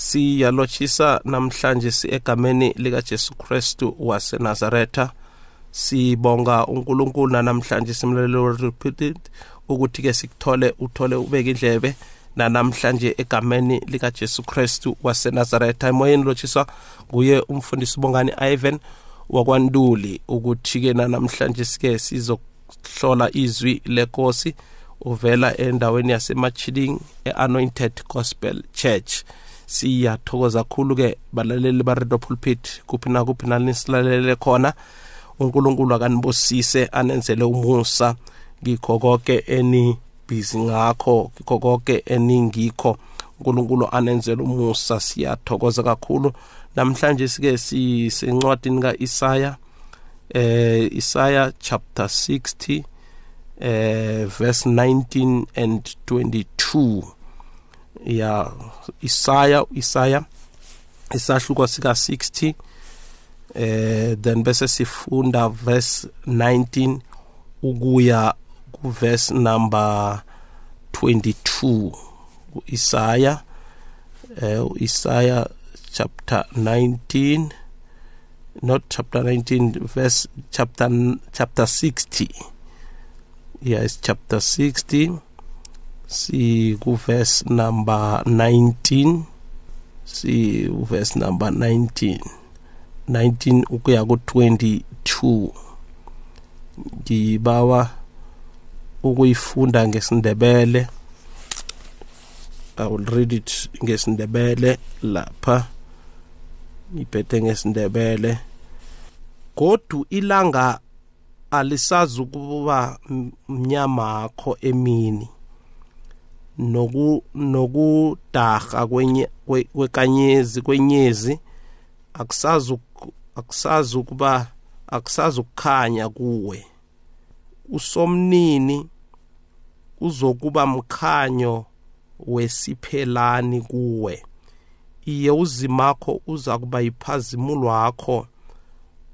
siyalotshisa namhlanje egameni likaJesu Kristu waseNazaretha. Sibonga uNkulunkulu namhlanje simlalelo repeated ukuthi ke sikuthole uthole ubeke indlebe namhlanje egameni likaJesu Kristu waseNazaretha. Emoyeni lotshiswa nguye umfundisi bongani Ivan wakwanduli ukuthi ke namhlanje sike sizohlola izwi lenkosi uvela endaweni yasemachiding e-anointed gospel church. Siyathokoza kakhulu ke balaleli ba-radio pulpit kuphi nakuphi nanisilalele khona? Unkulunkulu akanibusise anenzele umusa. Ngikho konke enibhizi ngakho ngikho konke eningikho. Unkulunkulu anenzele umusa siyathokoza kakhulu. Namhlanje sike sisencwadini ka-isaya eh Isaiah chapter 60 eh verse 19 and 22 ya Isaiah Isaiah isahluko sika 60 eh then bese sifunda verse 19 ukuya ku verse number 22 Isaiah eh Isaiah chapter 19 not chapter 19 verse chapter chapter 60 yes chapter 60 see verse number 19 see verse number 19 19 ukuya ku 22 ngibawa ukuyifunda ngesindebele. I will read it ngesindebele lapha. Ngiphethe ngesindebele. Godu ilanga alisazi ukuba mnyamakho emini. Noku nokudaha kwenye kwekanyezi kwenyezi akusazi akusazi ukuba akusazi ukukhanya kuwe. Usomnini uzokuba mkhanyo wesiphelani kuwe. Iye uzimakho uza kuba yiphazimulo wakho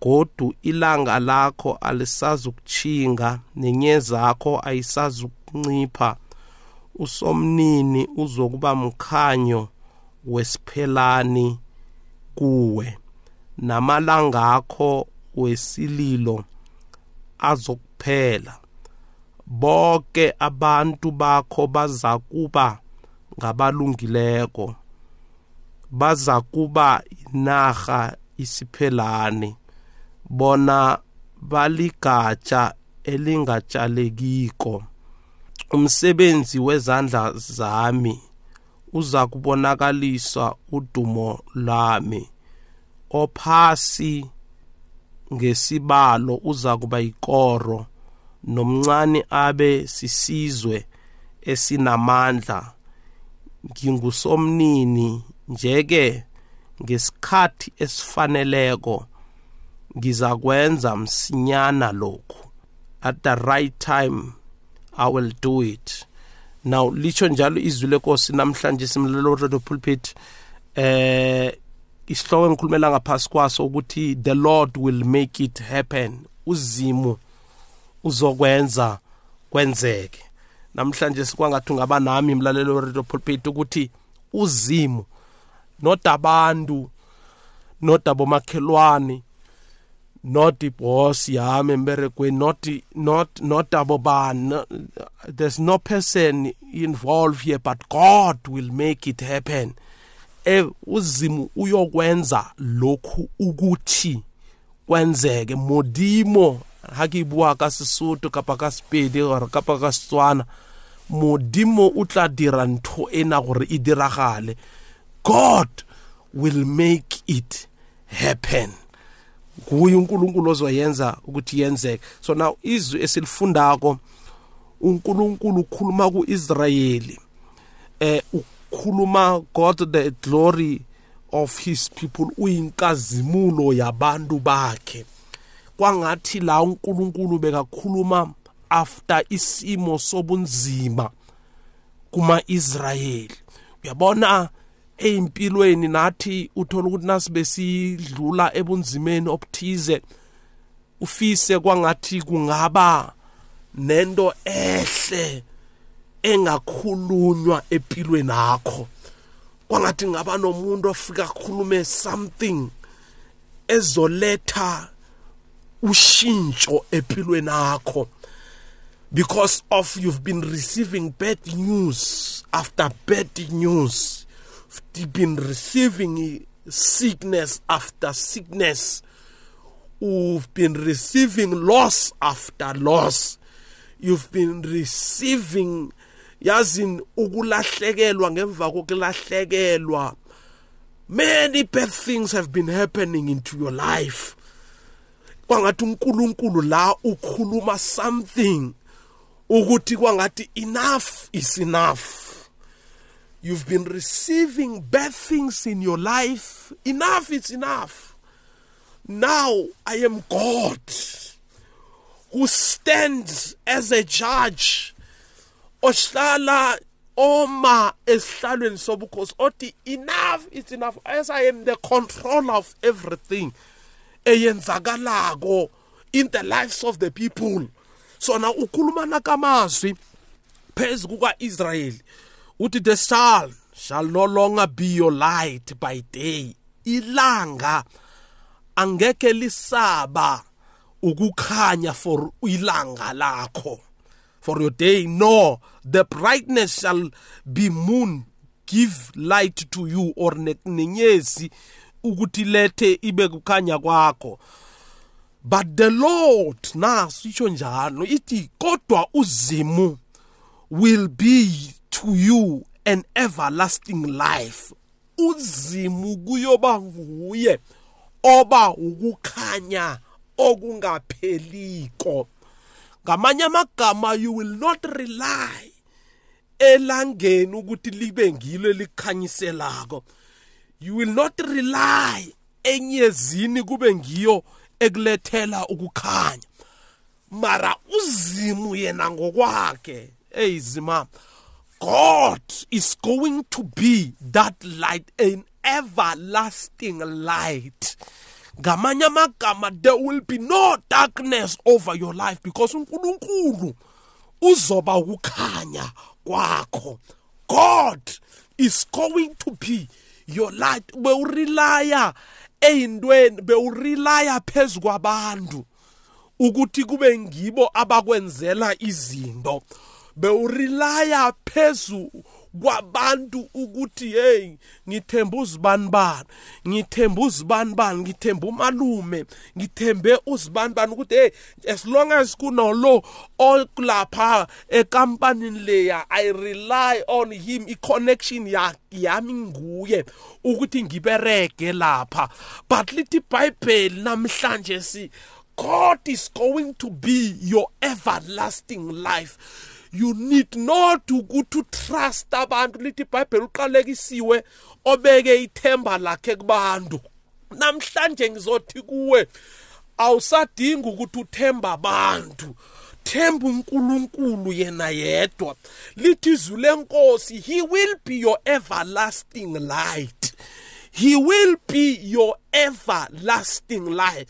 godu ilanga lakho alisazi ukuchinga nenyezakho ayisazi ukuncipha usomnini uzokuba mkhanyo wesiphelani kuwe. Namalanga akho wesililo azokuphela. Bonke abantu bakho baza kuba ngabalungileko. Baza kuba inarha isiphelane bona baligatsha elingatshalekiko. Umsebenzi wezandla zami uza kubonakaliswa udumo lami ophasi ngesibalo uza kuba yikoro nomncane abe sisizwe esinamandla. Ngingusomnini njeke ngesikhathi esifaneleko ngizakwenza msinyana lokhu. At the right time i will do it. Now licho njalo izwi lenkosi namhlanje simlelo radio pulpit eh isihloko engikhulumela ngaphasi kwaso ukuthi the lord will make it happen. Uzimu uzokwenza kwenzeke. Namhlanje sikwangathi ungaba nami imlalelo radio pulpit ukuthi uzimu not abantu not iboss yami emberegweni not not not abo bani there's no person involved here but god will make it happen. E uzimu uyokwenza lokhu ukuthi kwenzeke. Modimo ha ke bua ka sesotho kapa ka sepedi gore kapa ka setswana modimo o tla dira ntho ena gore e diragale. God will make it happen. Nguye uNkulunkulu ozoyenza ukuthi yenzeke. So now izwi esilifundako uNkulunkulu ukhuluma kuIsrayeli eh ukhuluma God the glory of his people uyinkazimulo yabantu bakhe. Kwangathi la uNkulunkulu bekakhuluma after isimo sobunzima kuma Israyeli uyabona eimpilweni nathi uthola ukuthi nasibe sidlula ebunzimeni obuthize ufise kwangathi kungaba nento ehle engakhulunywa empilweni yakho. Kwangathi ngaba nomuntu ofika khulume something ezoletha ushintsho empilweni yakho. Because of you've been receiving bad news after bad news. You've been receiving sickness after sickness. You've been receiving loss after loss. You've been receiving yazini ukulahlekelwa ngemva kokulahlekelwa. Many bad things have been happening into your life. Kwangathi uNkulunkulu la ukhuluma something ukuthi kwangathi enough is enough. You've been receiving bad things in your life. Enough is enough. Now i am god who stands as a judge. Ohlala oma esihlalweni sobukhosi othi enough is enough. As i am the controller of everything eyenzakalako in the lives of the people. Sona ukhuluma nakamazwi phezu kuka-israyeli uthi the sun shall no longer be your light by day. Ilanga angeke lisaba ukukhanya for ilanga lakho. For your day no. The brightness shall be moon give light to you. Or nenyezi ukuthi lethe ibe kukhanya kwakho. But the lord naso itsho njalo ithi kodwa uzimu will be to you an everlasting life. Uzimu kuyoba nguye oba ukukhanya okungapheliko ngamanye amagama you will not rely elangeni ukuthi libe ngilo elikhanyiselako. You will not rely enyezini kube ngiyo ekulethela ukukhanya. Mara uzimu yena ngokwakhe. Eyizima God is going to be that light an everlasting light. Ngamanye amagama there will be no darkness over your life because uNkulunkulu uzoba ukukhanya kwakho. God is going to be your light. Bewurilaya eyintweni bewurilaya phezulu kwabantu ukuthi kube ngibo abakwenzela izinto. Bewurilaya phezu kwabantu ukuthi hey ngithemba uzibanibani ngithemba uzibanibani ngithemba umalume? Ngithembe uzibanibani ukuthi hey as long as kunolo okulapha ekampanini leya i rely on him i-connection yami nguye ukuthi ngiberege lapha. But lithi ibhayibheli namhlanje si God is going to be your everlasting life. You need not ukuthi trust abantu lithi iBhayibheli uqalekisiwe obeke ithemba lakhe kubantu. Namhlanje ngizothi kuwe awusadingi ukuthi uthemba abantu. Themba uNkulunkulu yena yedwa. Lithi izwi lenkosi he will be your everlasting light. He will be your everlasting light.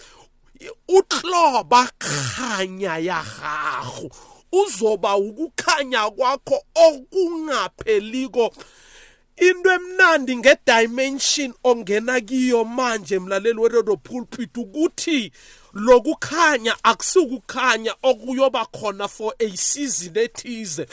Utloba khanya ya gago. Uzoba ukukhanya kwakho okungapheliko into emnandi ngedimension ongena kiyo manje mlaleli weredo pulpit ukuthi lokukhanya akusikukhanya okuyoba khona for a season ethize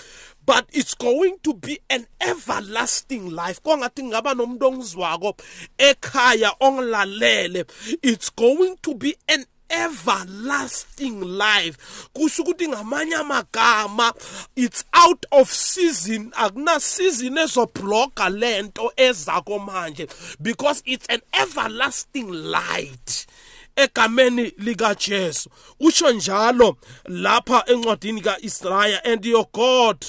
but it's going to be an everlasting life. Kwangathi ngaba nomuntu ongizwako ekhaya ongilalele it's going to be an everlasting life. Kusho ukuthi ngamanye amagama it's out of season. Akuna season ezobloga lento ezako manje because it's an everlasting light egameni likaJesu usho njalo lapha encwadini kaIsraya and your God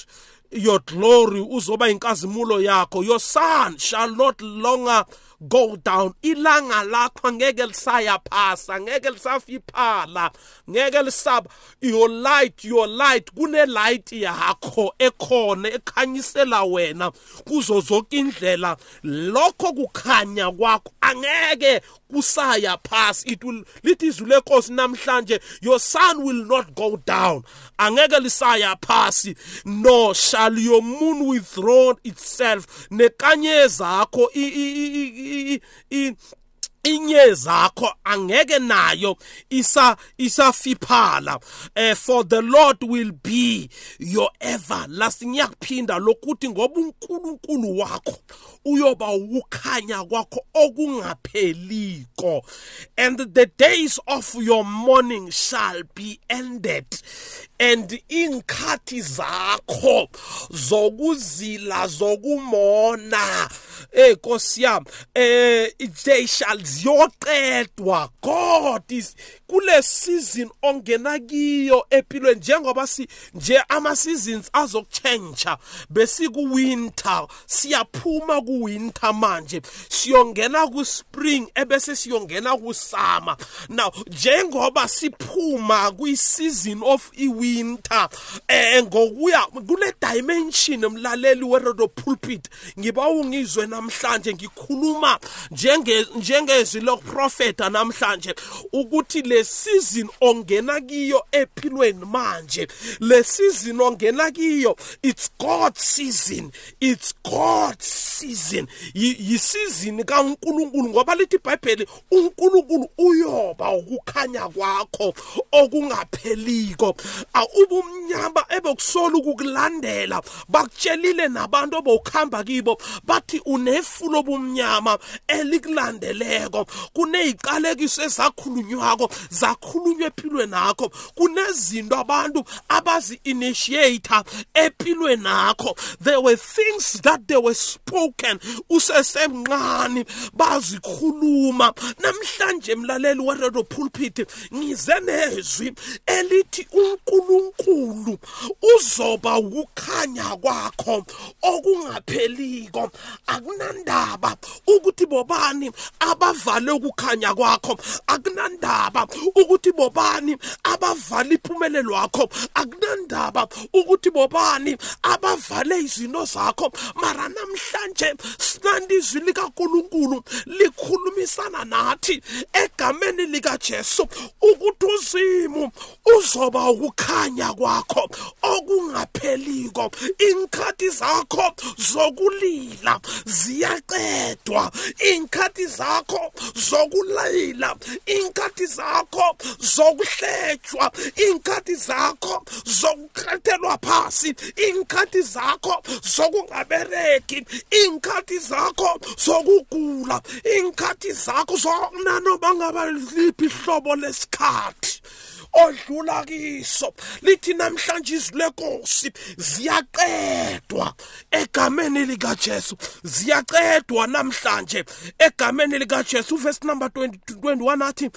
your glory uzoba inkazimulo yakho. Your sun shall not longer go down. Ilanga lakho ngeke lisaya phasa ngeke lisafiphala ngeke lisaba your light your light kune light yakho ekhona ekhanyisela wena kuzo zonke indlela. Lokho kukhanya kwakho angeke kusaya phasi. It will lithi izwi lenkosi namhlanje your sun will not go down. Angeke lisaya phasi no shall your moon withdraw itself. Nekanye zakho i- i- i- i- i- inye zakho angeke nayo isa isafiphala. Eh for the lord will be your everlasting yakuphinda lokuthi ngoba uNkulunkulu wakho uyoba ukukhanya kwakho okungapheliko. And the days of your mourning shall be ended. And inkhathi zakho zokuzila zokumona eh Nkosi yami eh they shall ziyoqedwa. God is kule season ongena kiyo empilweni njengoba si nje ama seasons azokuchange besiku winter siyaphuma ku winter manje siyongena ku spring ebese siyongena ku summer now njengoba siphuma kwi season of i winter eh ngokuya kule dimension emlaleli we radio pulpit. Ngiba ungizwe namhlanje ngikhuluma njenge njengezwi lokuprofeta namhlanje ukuthi le season ongena kiyo ephilweni manje le season ongena kiyo it's god season it's god season. Yisizini kaNkuluNkulu ngoba lithi iBhayibheli uNkulunkulu uyoba ukukhanya kwakho okungapheliko ubumnyama ebekusola ukukulandela. Bakutshelile nabantu obawukhamba kibo. Bathi unefulo bomnyama elikulandeleko. Kuneziqalekiso ezakhulunywako zakhulunywa empilweni nakho kunezinto abantu abazi initiator empilweni nakho there were things that they were spoken usesemncane. Bazikhuluma. Namhlanje mlaleli weredo pulpit ngize nezwi elithi uNkulunkulu uzoba ukukhanya kwakho okungapheliko. Akunandaba ukuthi bobani abavale ukukhanya kwakho. Akunandaba ukuthi bobani abavala impumelelo yakho akunandaba ukuthi bobani abavale izinto zakho. Mara namhlanje sinandi izwi likaNkuluNkulu likhulumisana nathi egameni likaJesu ukuthi uzimu uzoba ukukhanya kwakho okungapheliko. Inkhathi zakho zokulila ziyaqedwa. Inkhathi zakho zokulila inkhathi zakho zokuhletshwa inkhathi zakho zokukhathelwa phasi inkhathi zakho zokungabereki inkhathi zakho zokugula inkhathi zakho zonanoma ngaba liphi ihlobo lesikhathi. Odlula kiso. Lithi namhlanje izwi lenkosi ziyaqedwa. Egameni likaJesu ziyaqedwa namhlanje. Egameni likaJesu verse number 20 21 athi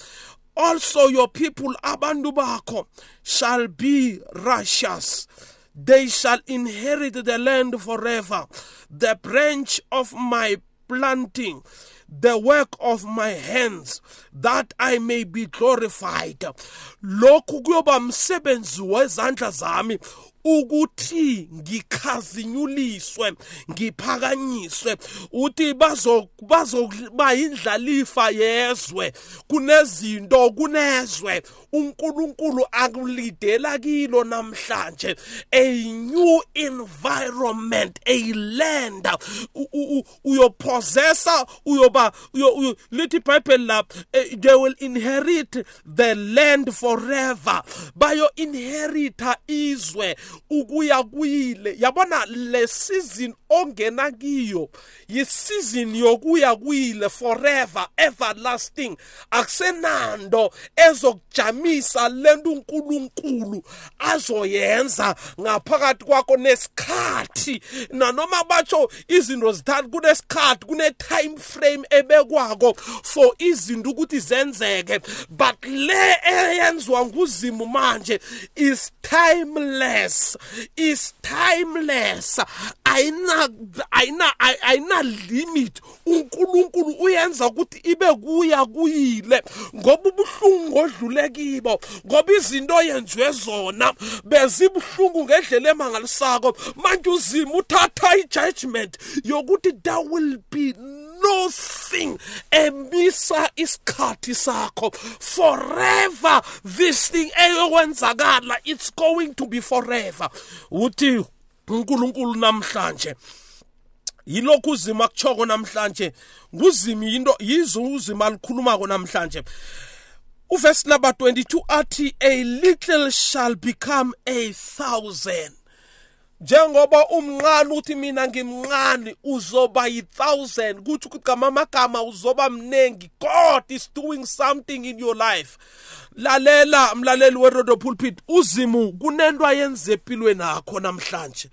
also your people abantu bakho shall be righteous. They shall inherit the land forever the branch of my planting. The work of my hands that I may be glorified. Umsebenzi wezandla zami ukuthi ngikhazinyuliswe ngiphakanyiswe uthi bazo bazoba indlalifa yezwe kunezinto kunezwe. uNkulunkulu akulidela kilo namhlanje. A new environment a land. Uyopossessa uyoba lithi iBhayibheli la they will inherit the land forever. Bayo inherita izwe. Ukuya kuyile. Yabona le season ongena kiyo yisizini yokuya kuyile forever everlasting. Akusenando ezokujamisa lento uNkulunkulu azoyenza ngaphakathi kwakho nesikhathi. Nanoma batsho izinto zithatha kunesikhathi kune time frame ebekwako for izinto ukuthi zenzeke. But le eyenziwa nguzimu manje is timeless. Is timeless. Ayina ayina ayina limit. uNkulunkulu uyenza ukuthi ibe kuya kuyile. Ngoba ubuhlungu odlule kibo ngoba izinto yenziwe zona bezibuhlungu ngendlela emangalisako. Manje uzima uthatha ijudgment yokuthi there will be nothing emisa isikhathi sakho. Forever this thing eyokwenzakala it's going to be forever. Uthi uNkulunkulu namhlanje. Yilokhu uzima kuchoko namhlanje. Nguzimi into yizo uzima likhulumako namhlanje. Uverse number 22 athi a little shall become a thousand. Njengoba umnqane uthi mina ngimnqane uzoba yi-thousand kuthi ukugama amagama uzoba mnengi god is doing something in your life. Lalela mlaleli werodo pulpit uzimu kunento ayenze empilweni akho namhlanje.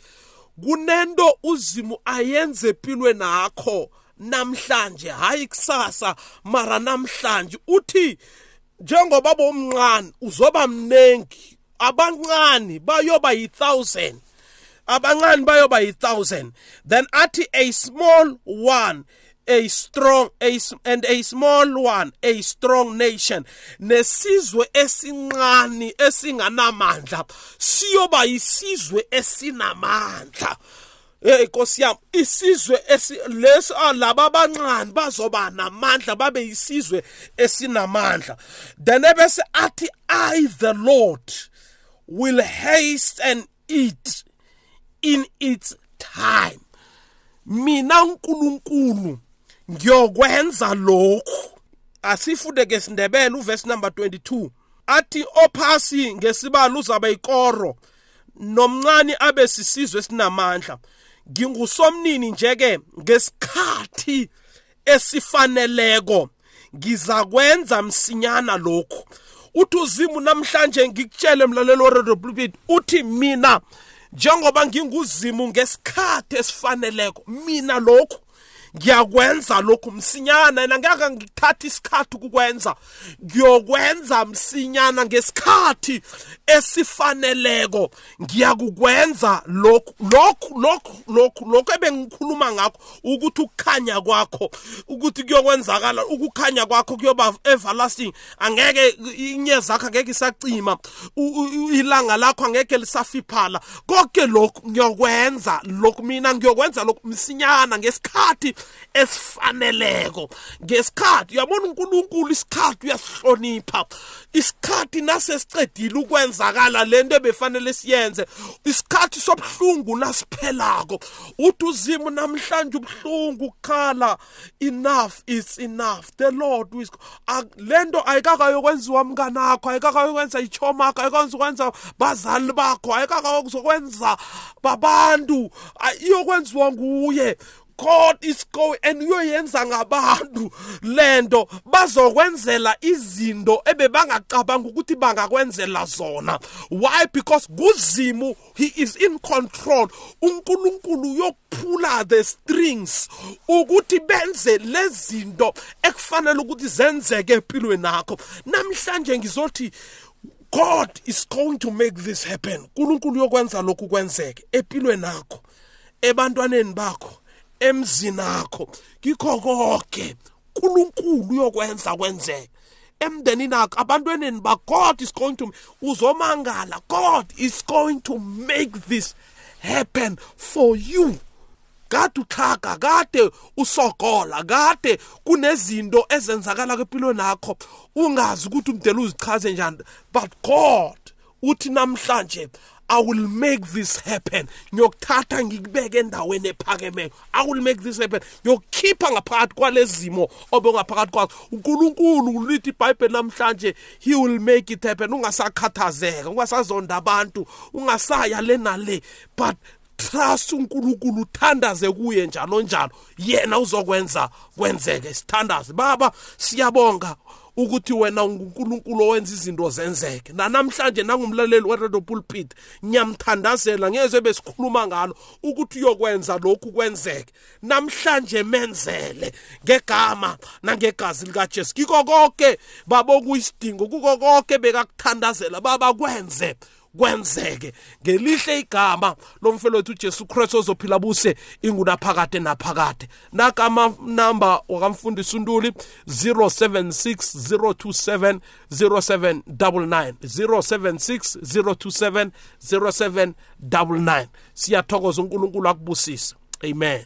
Kunento uzimu ayenze empilweni akho namhlanje hayi kusasa mara namhlanje. Uthi njengoba bomncane uzoba mnengi abancane bayoba yi-thousand. Abancane bayoba yi-thousand then athi a small one a strong a, and a small one a strong nation. Nesizwe esinqani esinganamandla siyoba yisizwe esinamandla. Hey Nkosi yami isizwe leso ah, laba abancane bazoba namandla babe yisizwe esinamandla. Then ebese athi i the lord will haste and eat in its time. Mina uNkulunkulu ngiyokwenza lokhu. Asifunde ke sindebele uverse number 22 athi ophasi ngesibalo uzaba ikoro nomncane abe sisizwe sinamandla ngingusomnini njeke ngesikhathi esifaneleko ngizakwenza msinyana lokhu. Uthi uzimu namhlanje ngikutshele mlalelo weredio pulpit uthi mina njengoba nginguzimu ngesikhathi esifaneleko mina lokhu ngiyakwenza lokhu msinyana yena ngeke ngithatha isikhathi ukukwenza. Ngiyokwenza msinyana ngesikhathi esifaneleko. Ngiyakukwenza lokhu lokhu lokhu lokhu lokhu ebengikhuluma ngakho ukuthi ukukhanya kwakho ukuthi kuyokwenzakala ukukhanya kwakho kuyoba everlasting. Angeke inye zakho angeke isacima ilanga lakho angeke lisafiphala. Konke lokhu ngiyokwenza lokhu mina ngiyokwenza lokhu msinyana ngesikhathi esifaneleko. Ngesikhathi uyabona uNkulunkulu isikhathi uyasihlonipha isikhathi nasesicedile ukwenzakala lento ebefanele siyenze. Isikhathi sobhlungu nasiphelako. Uthi uzimu namhlanje ubhlungu ukukhala. Enough is enough. The lord is lento ayikakayokwenziwa mnganakho ayikakayokwenza ichomakho ayikakwenza bazali bakho ayikakayokwenza babantu iyokwenziwa nguye. God is going and uyoyenza ngabantu. Lento bazokwenzela izinto ebebangacabanga ukuthi bangakwenzela zona. Why? Because kuzimu he is in control. uNkulunkulu yokuphula the strings ukuthi benze lezinto ekufanele ukuthi zenzeke empilweni nakho namhlanje ngizothi God is going to make this happen. uNkulunkulu yokwenza lokhu kwenzeke empilweni nakho ebantwaneni bakho. Emzini akho. Kikho konke. uNkulunkulu uyokwenza kwenzeke emndenini akho abantweneni ba God is going to uzomangala. God is going to make this happen for you. Kade uxhaga kade usokola kade kunezinto ezenzakala kwempilweni yakho ungazi ukuthi umdela uzichaze njani but God uthi namhlanje I will make this happen. Ngiyokuthatha ngikubeke endaweni ephakemeyo. I will make this happen. Ngiyokukhipha ngaphakathi kwalezimo obongaphakathi kwazo. uNkulunkulu ulithi iBhayibheli namhlanje. He will make it happen. Ungasakhathazeka ungasazonda abantu ungasaya le nale but trust uNkulunkulu uthandaze kuye njalo njalo. Yena uzokwenza kwenzeke. Sithandaze. Baba siyabonga. Ukuthi wena ungunkulunkulu owenza izinto zenzeke. Nanamhlanje nangumlaleli weredio pulpit ngiyamthandazela ngezwe besikhuluma ngalo ukuthi uyokwenza lokhu kwenzeke. Namhlanje menzele ngegama nangegazi likajesu. Kiko konke babo kuyisidingo kuko konke bekakuthandazela baba kwenze. Kwenzeke. Ngelihle igama lomfelo wethu uJesu Kristu ozophila buse ingunaphakade naphakade. Naka ama number wakamfundisi uNtuli 0760270799 0760270799 siyathokoza uNkulunkulu akubusisa amen.